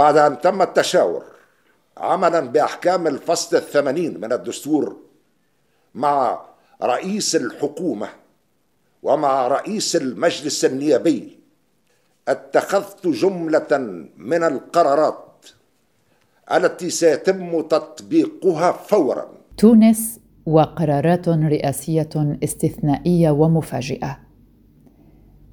بعد أن تم التشاور عملا بأحكام الفصل الثمانين من الدستور مع رئيس الحكومة ومع رئيس المجلس النيابي اتخذت جملة من القرارات التي سيتم تطبيقها فورا. تونس وقرارات رئاسية استثنائية ومفاجئة.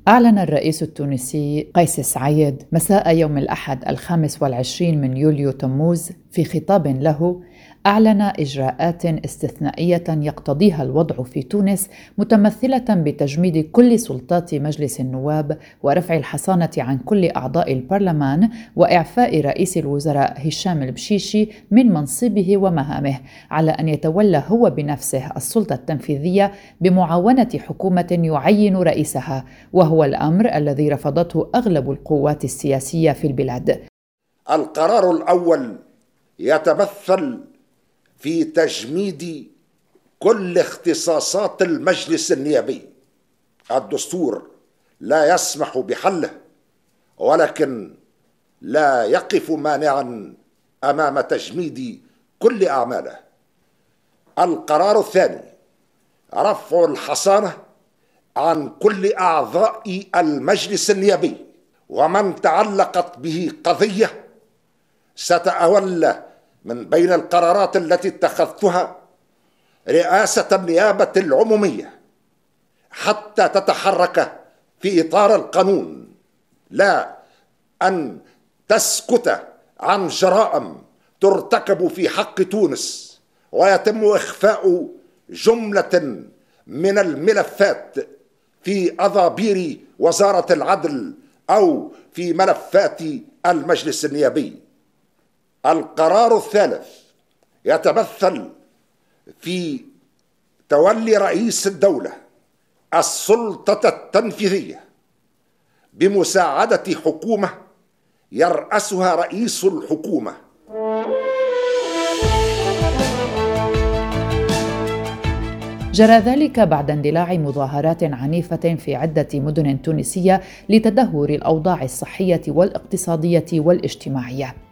أعلن الرئيس التونسي قيس سعيد مساء يوم الأحد الخامس والعشرين من يوليو تموز في خطاب له أعلن إجراءات استثنائية يقتضيها الوضع في تونس متمثلة بتجميد كل سلطات مجلس النواب ورفع الحصانة عن كل أعضاء البرلمان وإعفاء رئيس الوزراء هشام البشيشي من منصبه ومهامه على أن يتولى هو بنفسه السلطة التنفيذية بمعاونة حكومة يعين رئيسها وهو الأمر الذي رفضته أغلب القوات السياسية في البلاد. القرار الأول يتمثل في تجميد كل اختصاصات المجلس النيابي. الدستور لا يسمح بحله ولكن لا يقف مانعا أمام تجميد كل أعماله. القرار الثاني رفع الحصانة عن كل أعضاء المجلس النيابي ومن تعلقت به قضية ستتولى من بين القرارات التي اتخذتها رئاسة النيابة العمومية حتى تتحرك في إطار القانون لا أن تسكت عن جرائم ترتكب في حق تونس ويتم إخفاء جملة من الملفات في أضابير وزارة العدل أو في ملفات المجلس النيابي. القرار الثالث يتمثل في تولي رئيس الدولة السلطة التنفيذية بمساعدة حكومة يرأسها رئيس الحكومة جرى ذلك بعد اندلاع مظاهرات عنيفة في عدة مدن تونسية لتدهور الأوضاع الصحية والإقتصادية والإجتماعية.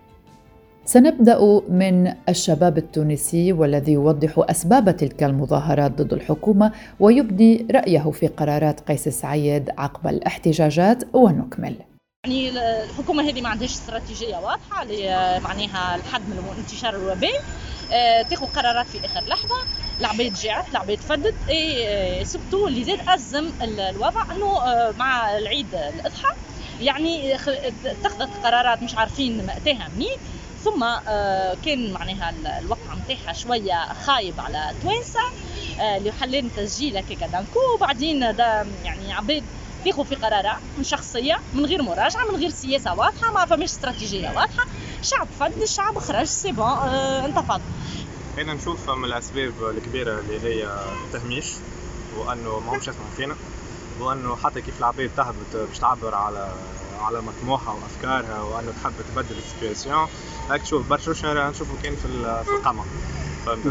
سنبدأ من الشباب التونسي والذي يوضح أسباب تلك المظاهرات ضد الحكومة ويبدي رأيه في قرارات قيس سعيد عقب الاحتجاجات ونكمل. يعني الحكومة هذه ما عندهاش استراتيجية واضحة معناها الحد من انتشار الوباء. آه، تاخذ قرارات في آخر لحظة. العباد جاعت العباد فدت. إي سبتو اللي زاد ازم الوضع. أنه آه، مع العيد الأضحى يعني اتخذت قرارات مش عارفين مأتاها منين ثم آه، كان معناها الوقع نتاعها شوية خايب على توانسة آه، اللي خلاني تسجيل هكاك donc وبعدين يعني عباد تاخذ في قرارات من شخصية من غير مراجعة من غير سياسة واضحة ما فماش استراتيجية واضحة. الشعب فد الشعب خرج c'est bon آه انتفض. أنا نشوف من الأسباب الكبيرة اللي هي التهميش وأنه ما همش يسمعوا فينا وأنه حتى كيف العباد تهبط باش تعبر على على مطموحها وأفكارها وأنه تحب تبدل ال situation هاك تشوف برشا نشوفوا كان في في القمع فهمت؟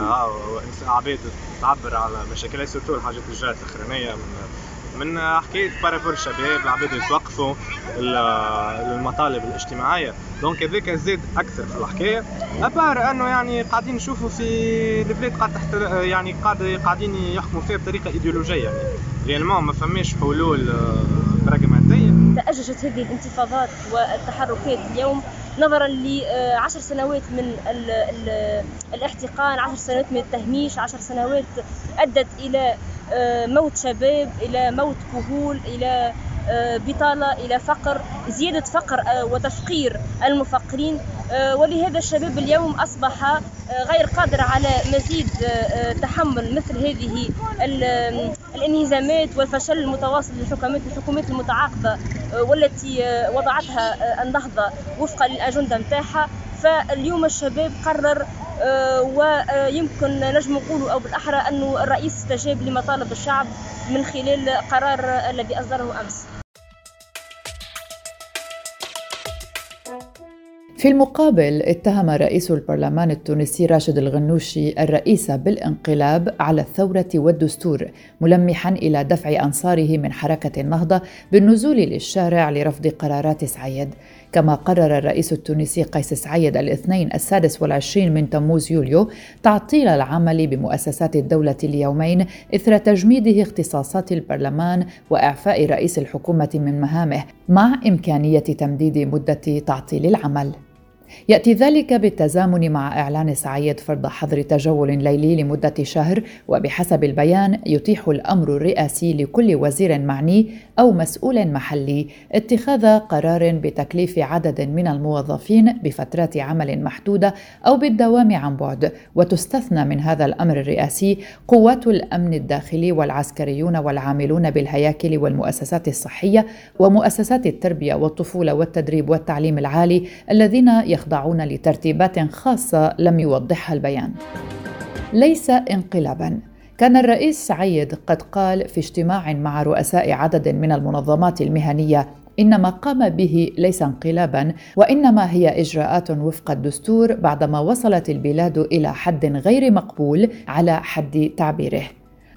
عباد تعبر على مشاكلها surtout الحاجات اللي جات الاخرانيه من من حكاية par rapport الشباب العباد يتوقفوا المطالب الاجتماعية. donc هذاك زاد أكثر في الحكاية. à part أنه يعني قاعدين نشوفوا في البلاد قاعد تحت يعني قاعد قاعدين يحكموا فيها بطريقة إيديولوجية يعني. لأن ما فماش حلول براغماتيه تأججت هذه الانتفاضات والتحركات اليوم. نظرا لعشر سنوات من ال ال الاحتقان عشر سنوات من التهميش عشر سنوات أدت إلى آه، موت شباب إلى موت كهول إلى آه، بطالة إلى فقر زيادة فقر آه، وتفقير المفقرين. ولهذا الشباب اليوم أصبح غير قادر على مزيد تحمل مثل هذه الانهزامات والفشل المتواصل للحكومات الحكومات المتعاقبة والتي وضعتها النهضة وفقا للأجندة متاعها فاليوم الشباب قرر آه، ويمكن نجم نقول أو بالأحرى أنه الرئيس استجاب لمطالب الشعب من خلال قرار الذي أصدره أمس. في المقابل اتهم رئيس البرلمان التونسي راشد الغنوشي الرئيس بالانقلاب على الثورة والدستور ملمحا إلى دفع أنصاره من حركة النهضة بالنزول للشارع لرفض قرارات سعيد. كما قرر الرئيس التونسي قيس سعيد الاثنين السادس والعشرين من تموز يوليو تعطيل العمل بمؤسسات الدولة اليومين إثر تجميده اختصاصات البرلمان وإعفاء رئيس الحكومة من مهامه مع إمكانية تمديد مدة تعطيل العمل. يأتي ذلك بالتزامن مع إعلان سعيد فرض حظر تجول ليلي لمدة شهر وبحسب البيان يتيح الأمر الرئاسي لكل وزير معني أو مسؤول محلي اتخاذ قرار بتكليف عدد من الموظفين بفترات عمل محدودة أو بالدوام عن بعد وتستثنى من هذا الأمر الرئاسي قوات الأمن الداخلي والعسكريون والعاملون بالهياكل والمؤسسات الصحية ومؤسسات التربية والطفولة والتدريب والتعليم العالي الذين يخضعون لترتيبات خاصة لم يوضحها البيان. ليس انقلابا. كان الرئيس سعيد قد قال في اجتماع مع رؤساء عدد من المنظمات المهنية إن ما قام به ليس انقلابا وإنما هي إجراءات وفق الدستور بعدما وصلت البلاد إلى حد غير مقبول على حد تعبيره.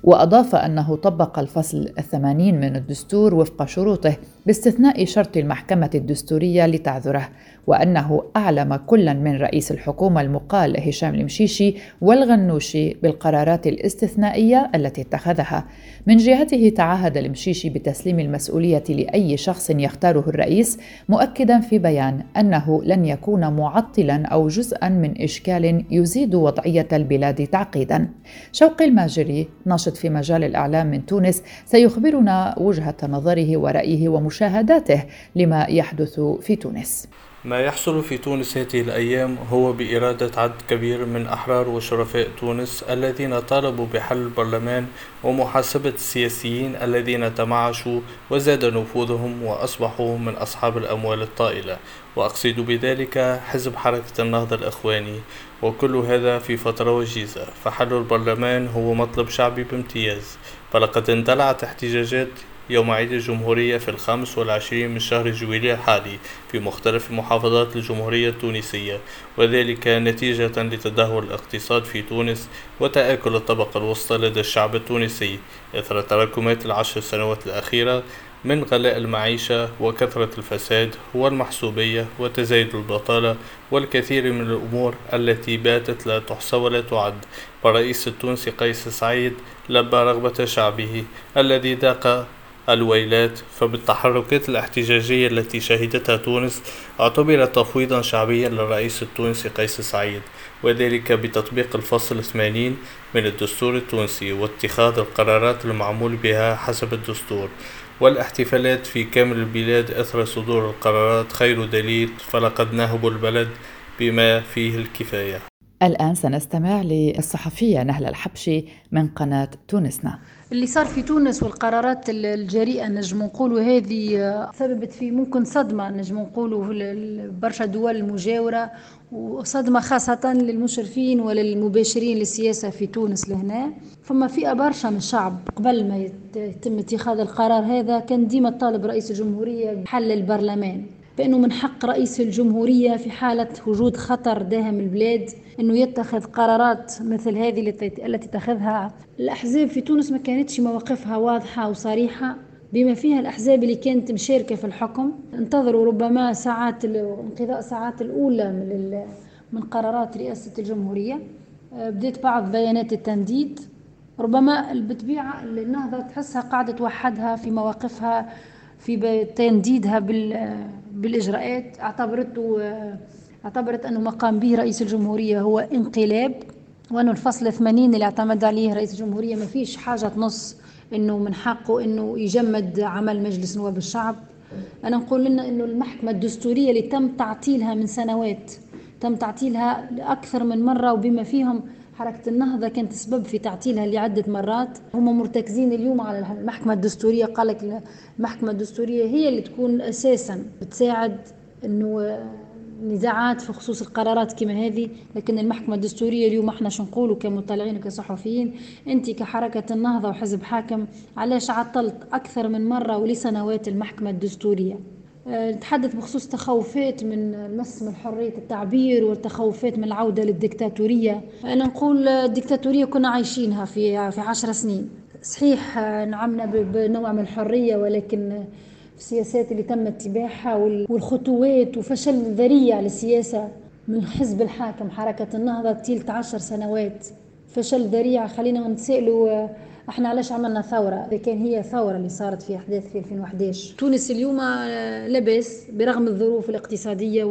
وأضاف أنه طبق الفصل الثمانين من الدستور وفق شروطه باستثناء شرط المحكمة الدستورية لتعذره. وأنه أعلم كلا من رئيس الحكومة المقال هشام المشيشي والغنوشي بالقرارات الاستثنائية التي اتخذها. من جهته تعهد المشيشي بتسليم المسؤولية لأي شخص يختاره الرئيس مؤكدا في بيان أنه لن يكون معطلا أو جزءا من إشكال يزيد وضعية البلاد تعقيدا. شوقي الماجري ناشط في مجال الإعلام من تونس سيخبرنا وجهة نظره ورأيه ومشاهداته لما يحدث في تونس. ما يحصل في تونس هذه الأيام هو بإرادة عدد كبير من أحرار وشرفاء تونس الذين طالبوا بحل البرلمان ومحاسبة السياسيين الذين تمعشوا وزاد نفوذهم وأصبحوا من أصحاب الأموال الطائلة. وأقصد بذلك حزب حركة النهضة الإخواني. وكل هذا في فترة وجيزة. فحل البرلمان هو مطلب شعبي بامتياز. فلقد اندلعت احتجاجات يوم عيد الجمهورية في الخامس والعشرين من شهر جويلية الحالي في مختلف محافظات الجمهورية التونسية وذلك نتيجة لتدهور الاقتصاد في تونس وتآكل الطبقة الوسطى لدى الشعب التونسي إثر تراكمات العشر سنوات الأخيرة من غلاء المعيشة وكثرة الفساد والمحسوبية وتزايد البطالة والكثير من الأمور التي باتت لا تحصى ولا تعد. فالرئيس التونسي قيس سعيد لبى رغبة شعبه الذي ذاق الويلات فبالتحركات الاحتجاجية التي شهدتها تونس اعتبرت تفويضا شعبيا للرئيس التونسي قيس سعيد وذلك بتطبيق الفصل 80 من الدستور التونسي واتخاذ القرارات المعمول بها حسب الدستور والاحتفالات في كامل البلاد أثر صدور القرارات خير دليل فلقد نهب البلد بما فيه الكفاية. الآن سنستمع للصحفية نهلة الحبشي من قناة تونسنا. اللي صار في تونس والقرارات الجريئة نجم نقولوا هذه آه، سببت في ممكن صدمة نجم نقولوا برشا دول المجاورة وصدمة خاصة للمشرفين وللمباشرين للسياسة في تونس لهنا. فما فئة برشا من الشعب قبل ما يتم اتخاذ القرار هذا كان ديما طالب رئيس الجمهورية بحل البرلمان. بأنه من حق رئيس الجمهورية في حالة وجود خطر داهم البلاد أنه يتخذ قرارات مثل هذه التي اتخذها. الأحزاب في تونس ما كانتش مواقفها واضحة وصريحة. بما فيها الأحزاب اللي كانت مشاركة في الحكم انتظروا ربما ساعات انقضاء ساعات الأولى من من قرارات رئاسة الجمهورية. آه، بدأت بعض بيانات التنديد. ربما بالطبيعة النهضة تحسها قاعدة توحدها في مواقفها في تنديدها بالإجراءات. اعتبرته اعتبرت أنه ما قام به رئيس الجمهورية هو انقلاب وأنه الفصل 80 اللي اعتمد عليه رئيس الجمهورية ما فيش حاجة تنص أنه من حقه أنه يجمد عمل مجلس نواب الشعب. أنا نقول لنا أنه المحكمة الدستورية اللي تم تعطيلها من سنوات تم تعطيلها أكثر من مرة وبما فيهم حركة النهضة كانت سبب في تعطيلها لعدة مرات. هم مرتكزين اليوم على المحكمة الدستورية. قال لك المحكمة الدستورية هي اللي تكون أساسا بتساعد أنه نزاعات في خصوص القرارات كما هذه. لكن المحكمة الدستورية اليوم إحنا شو نقولوا كمطلعين وكصحفيين؟ أنت كحركة النهضة وحزب حاكم علاش عطلت أكثر من مرة ولسنوات المحكمة الدستورية؟ نتحدث بخصوص تخوفات من المس من حرية التعبير والتخوفات من العودة للدكتاتورية. أنا نقول الدكتاتورية كنا عايشينها في في عشر سنين. صحيح آه، نعمنا بنوع من الحرية ولكن السياسات اللي تم اتباعها والخطوات وفشل ذريع للسياسة من حزب الحاكم حركة النهضة تيلت عشر سنوات. فشل ذريع خلينا نتسائلوا إحنا علاش عملنا ثورة؟ إذا كان هي ثورة اللي صارت في أحداث في 2011 تونس اليوم لبس برغم الظروف الاقتصادية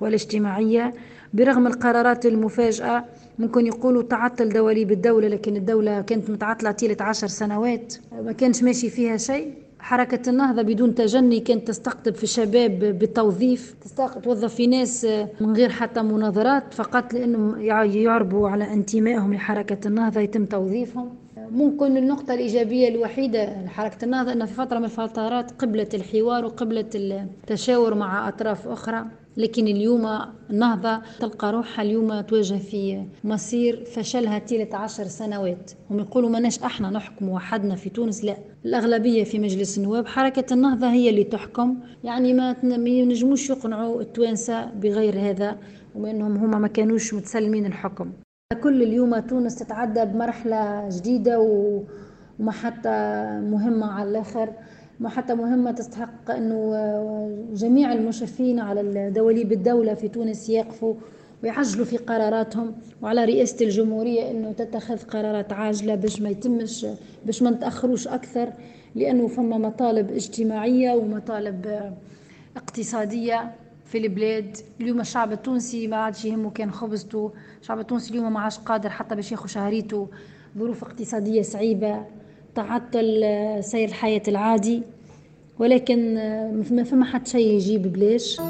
والاجتماعية برغم القرارات المفاجئة ممكن يقولوا تعطل دواليب الدولة لكن الدولة كانت متعطلة طيلة عشر سنوات. ما كانش ماشي فيها شيء. حركة النهضة بدون تجني كانت تستقطب في الشباب بالتوظيف توظف في ناس من غير حتى مناظرات فقط لأنهم يعربوا على انتمائهم لحركة النهضة يتم توظيفهم. ممكن النقطة الإيجابية الوحيدة لحركة النهضة أن في فترة من الفترات قبلت الحوار وقبلت التشاور مع أطراف أخرى لكن اليوم النهضة تلقى روحها اليوم تواجه في مصير فشلها طيلة عشر سنوات. هم يقولوا ماناش أحنا نحكم وحدنا في تونس لا. الأغلبية في مجلس النواب حركة النهضة هي اللي تحكم. يعني ما ينجموش يقنعوا التوانسة بغير هذا وما انهم هما ما كانوش متسلمين الحكم. كل اليوم تونس تتعدى بمرحلة جديدة وما حتى مهمة على الآخر حتى مهمة تستحق أنه جميع المشرفين على دواليب الدولة في تونس يقفوا ويعجلوا في قراراتهم. وعلى رئاسة الجمهورية أنه تتخذ قرارات عاجلة باش ما يتمش باش ما نتأخروش أكثر لأنه فما مطالب اجتماعية ومطالب اقتصادية. في البلاد. اليوم الشعب التونسي ما عادش يهمه كان خبزته. الشعب التونسي اليوم ما عادش قادر حتى باش ياخذ شهريته. ظروف اقتصادية صعيبة. تعطل سير الحياة العادي. ولكن ما فما حد شيء يجيب بلاش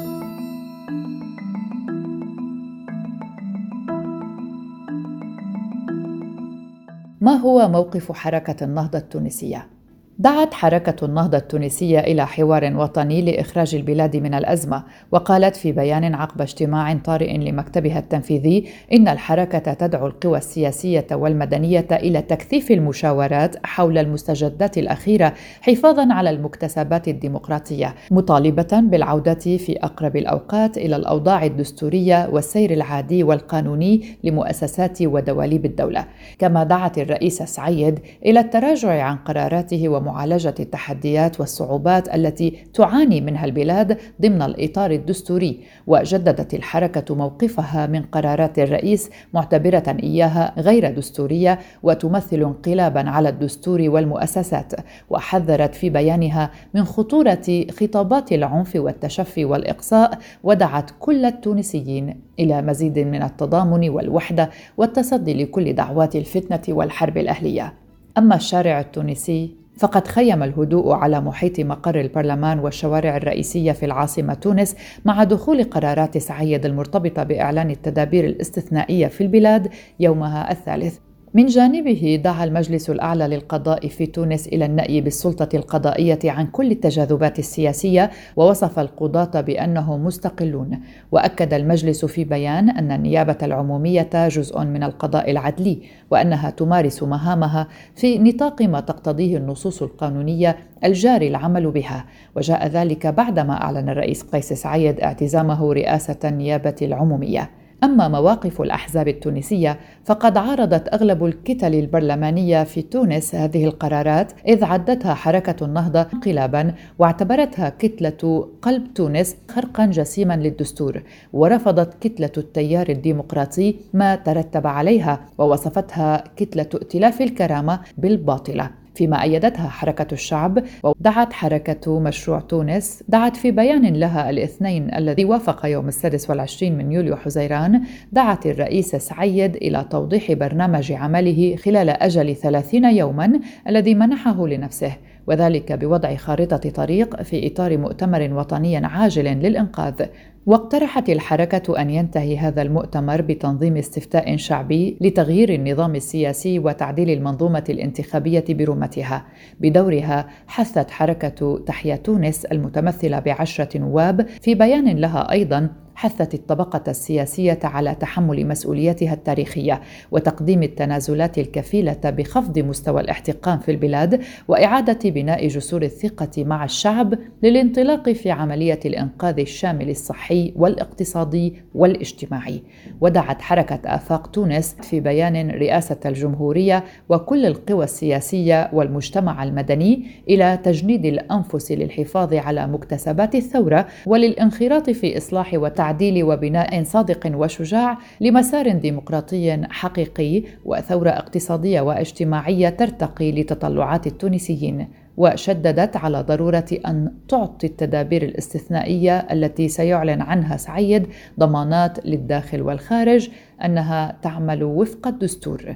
ما هو موقف حركة النهضة التونسية؟ دعت حركة النهضة التونسية إلى حوار وطني لإخراج البلاد من الأزمة، وقالت في بيان عقب اجتماع طارئ لمكتبها التنفيذي إن الحركة تدعو القوى السياسية والمدنية إلى تكثيف المشاورات حول المستجدات الأخيرة حفاظا على المكتسبات الديمقراطية، مطالبة بالعودة في أقرب الأوقات إلى الأوضاع الدستورية والسير العادي والقانوني لمؤسسات ودواليب الدولة، كما دعت الرئيس سعيد إلى التراجع عن قراراته ومعالجه التحديات والصعوبات التي تعاني منها البلاد ضمن الإطار الدستوري وجددت الحركة موقفها من قرارات الرئيس معتبرة إياها غير دستورية وتمثل انقلابا على الدستور والمؤسسات وحذرت في بيانها من خطورة خطابات العنف والتشفي والإقصاء ودعت كل التونسيين إلى مزيد من التضامن والوحدة والتصدي لكل دعوات الفتنة والحرب الأهلية. أما الشارع التونسي فقد خيم الهدوء على محيط مقر البرلمان والشوارع الرئيسية في العاصمة تونس مع دخول قرارات سعيد المرتبطة بإعلان التدابير الاستثنائية في البلاد يومها الثالث. من جانبه دعا المجلس الأعلى للقضاء في تونس إلى النأي بالسلطة القضائية عن كل التجاذبات السياسية ووصف القضاة بانهم مستقلون. وأكد المجلس في بيان أن النيابة العمومية جزء من القضاء العدلي وأنها تمارس مهامها في نطاق ما تقتضيه النصوص القانونية الجاري العمل بها. وجاء ذلك بعدما أعلن الرئيس قيس سعيد اعتزامه رئاسة النيابة العمومية. أما مواقف الأحزاب التونسية فقد عارضت أغلب الكتل البرلمانية في تونس هذه القرارات إذ عدتها حركة النهضة انقلابا واعتبرتها كتلة قلب تونس خرقا جسيما للدستور ورفضت كتلة التيار الديمقراطي ما ترتب عليها ووصفتها كتلة ائتلاف الكرامة بالباطلة. فيما أيدتها حركة الشعب ودعت حركة مشروع تونس دعت في بيان لها الاثنين الذي وافق يوم السادس والعشرين من يوليو حزيران دعت الرئيس سعيد إلى توضيح برنامج عمله خلال أجل ثلاثين يوما الذي منحه لنفسه وذلك بوضع خارطة طريق في إطار مؤتمر وطني عاجل للإنقاذ. واقترحت الحركة أن ينتهي هذا المؤتمر بتنظيم استفتاء شعبي لتغيير النظام السياسي وتعديل المنظومة الانتخابية برمتها. بدورها حثت حركة تحيا تونس المتمثلة بعشرة نواب في بيان لها أيضا حثت الطبقة السياسية على تحمل مسؤوليتها التاريخية وتقديم التنازلات الكفيلة بخفض مستوى الاحتقان في البلاد وإعادة بناء جسور الثقة مع الشعب للانطلاق في عملية الإنقاذ الشامل الصحي والاقتصادي والاجتماعي. ودعت حركة آفاق تونس في بيان رئاسة الجمهورية وكل القوى السياسية والمجتمع المدني إلى تجنيد الأنفس للحفاظ على مكتسبات الثورة وللانخراط في إصلاح وتعديل وبناء صادق وشجاع لمسار ديمقراطي حقيقي وثورة اقتصادية واجتماعية ترتقي لتطلعات التونسيين وشددت على ضرورة أن تعطي التدابير الاستثنائية التي سيعلن عنها سعيد ضمانات للداخل والخارج أنها تعمل وفق الدستور.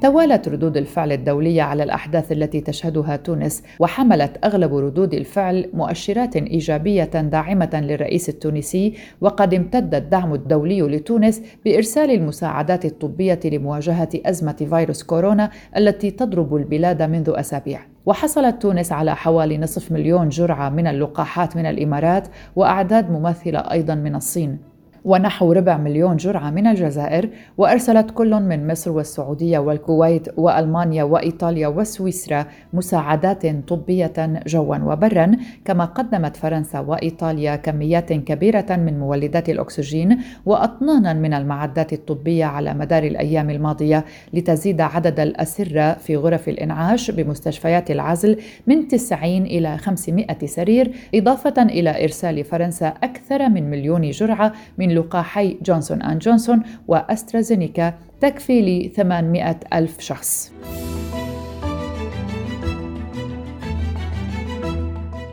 توالت ردود الفعل الدولية على الأحداث التي تشهدها تونس وحملت أغلب ردود الفعل مؤشرات إيجابية داعمة للرئيس التونسي وقد امتد الدعم الدولي لتونس بإرسال المساعدات الطبية لمواجهة أزمة فيروس كورونا التي تضرب البلاد منذ أسابيع. وحصلت تونس على حوالي نصف مليون جرعة من اللقاحات من الإمارات وأعداد مماثلة أيضا من الصين. ونحو ربع مليون جرعة من الجزائر وأرسلت كل من مصر والسعودية والكويت وألمانيا وإيطاليا وسويسرا مساعدات طبية جوا وبرا كما قدمت فرنسا وإيطاليا كميات كبيرة من مولدات الأكسجين وأطنانا من المعدات الطبية على مدار الأيام الماضية لتزيد عدد الأسرة في غرف الإنعاش بمستشفيات العزل من 90 إلى 500 سرير إضافة إلى إرسال فرنسا أكثر من مليون جرعة من من لقاحي جونسون أند جونسون وأسترازينيكا تكفي ل 800 ألف شخص.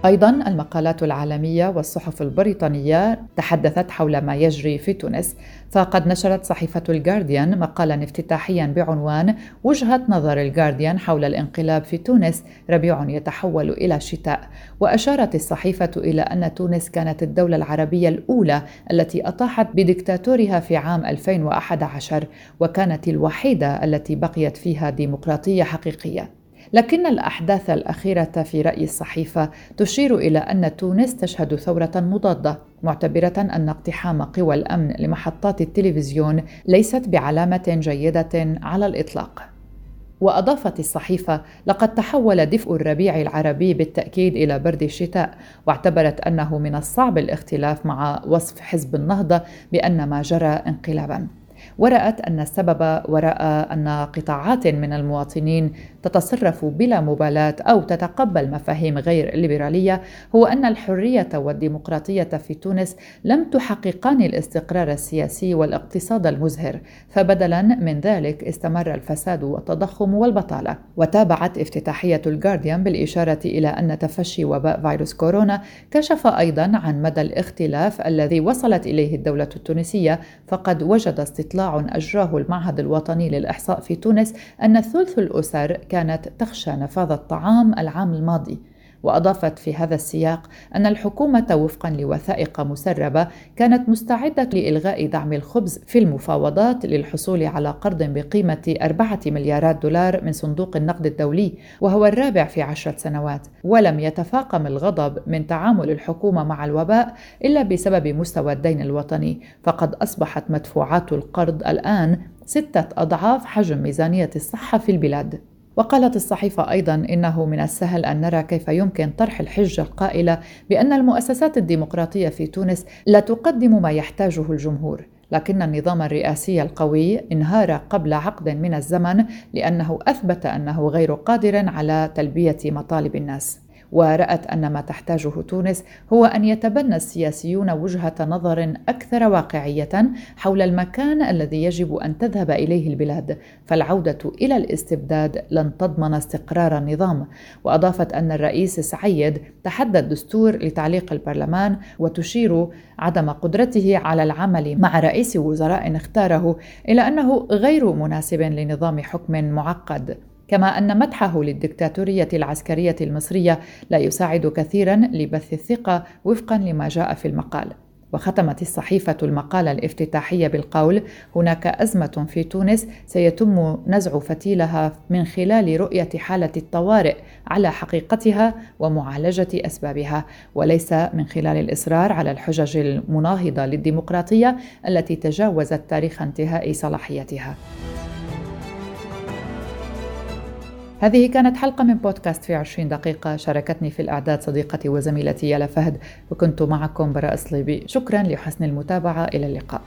أيضا المقالات العالمية والصحف البريطانية تحدثت حول ما يجري في تونس فقد نشرت صحيفة الجارديان مقالا افتتاحيا بعنوان وجهة نظر الجارديان حول الانقلاب في تونس ربيع يتحول إلى شتاء. وأشارت الصحيفة إلى أن تونس كانت الدولة العربية الأولى التي أطاحت بديكتاتورها في عام 2011 وكانت الوحيدة التي بقيت فيها ديمقراطية حقيقية. لكن الأحداث الأخيرة في رأي الصحيفة تشير إلى أن تونس تشهد ثورة مضادة معتبرة أن اقتحام قوى الأمن لمحطات التلفزيون ليست بعلامة جيدة على الإطلاق. وأضافت الصحيفة لقد تحول دفء الربيع العربي بالتأكيد إلى برد الشتاء واعتبرت أنه من الصعب الاختلاف مع وصف حزب النهضة بأن ما جرى انقلابا. ورأت أن السبب وراء أن قطاعات من المواطنين تتصرف بلا مبالاة أو تتقبل مفاهيم غير ليبرالية هو أن الحرية والديمقراطية في تونس لم تحققان الاستقرار السياسي والاقتصاد المزهر فبدلا من ذلك استمر الفساد والتضخم والبطالة. وتابعت افتتاحية الجارديان بالإشارة إلى أن تفشي وباء فيروس كورونا كشف أيضا عن مدى الاختلاف الذي وصلت إليه الدولة التونسية فقد وجد استطلاع أجراه المعهد الوطني للإحصاء في تونس أن ثلث الأسر كانت تخشى نفاذ الطعام العام الماضي. وأضافت في هذا السياق أن الحكومة وفقا لوثائق مسربة كانت مستعدة لإلغاء دعم الخبز في المفاوضات للحصول على قرض بقيمة أربعة مليارات دولار من صندوق النقد الدولي وهو الرابع في عشرة سنوات ولم يتفاقم الغضب من تعامل الحكومة مع الوباء إلا بسبب مستوى الدين الوطني فقد أصبحت مدفوعات القرض الآن ستة أضعاف حجم ميزانية الصحة في البلاد. وقالت الصحيفة أيضا إنه من السهل أن نرى كيف يمكن طرح الحجة القائلة بأن المؤسسات الديمقراطية في تونس لا تقدم ما يحتاجه الجمهور لكن النظام الرئاسي القوي انهار قبل عقد من الزمن لأنه أثبت أنه غير قادر على تلبية مطالب الناس. ورأت أن ما تحتاجه تونس هو أن يتبنى السياسيون وجهة نظر أكثر واقعية حول المكان الذي يجب أن تذهب إليه البلاد، فالعودة إلى الاستبداد لن تضمن استقرار النظام، وأضافت أن الرئيس سعيد تحدى الدستور لتعليق البرلمان وتشير عدم قدرته على العمل مع رئيس وزراء اختاره إلى أنه غير مناسب لنظام حكم معقد. كما أن مدحه للدكتاتورية العسكرية المصرية لا يساعد كثيرا لبث الثقة وفقا لما جاء في المقال وختمت الصحيفة المقالة الافتتاحية بالقول: هناك أزمة في تونس سيتم نزع فتيلها من خلال رؤية حالة الطوارئ على حقيقتها ومعالجة أسبابها، وليس من خلال الإصرار على الحجج المناهضة للديمقراطية التي تجاوزت تاريخ انتهاء صلاحيتها. هذه كانت حلقة من بودكاست في عشرين دقيقة. شاركتني في الإعداد صديقتي وزميلتي يالا فهد وكنت معكم براء صليبي. شكرا لحسن المتابعة. إلى اللقاء.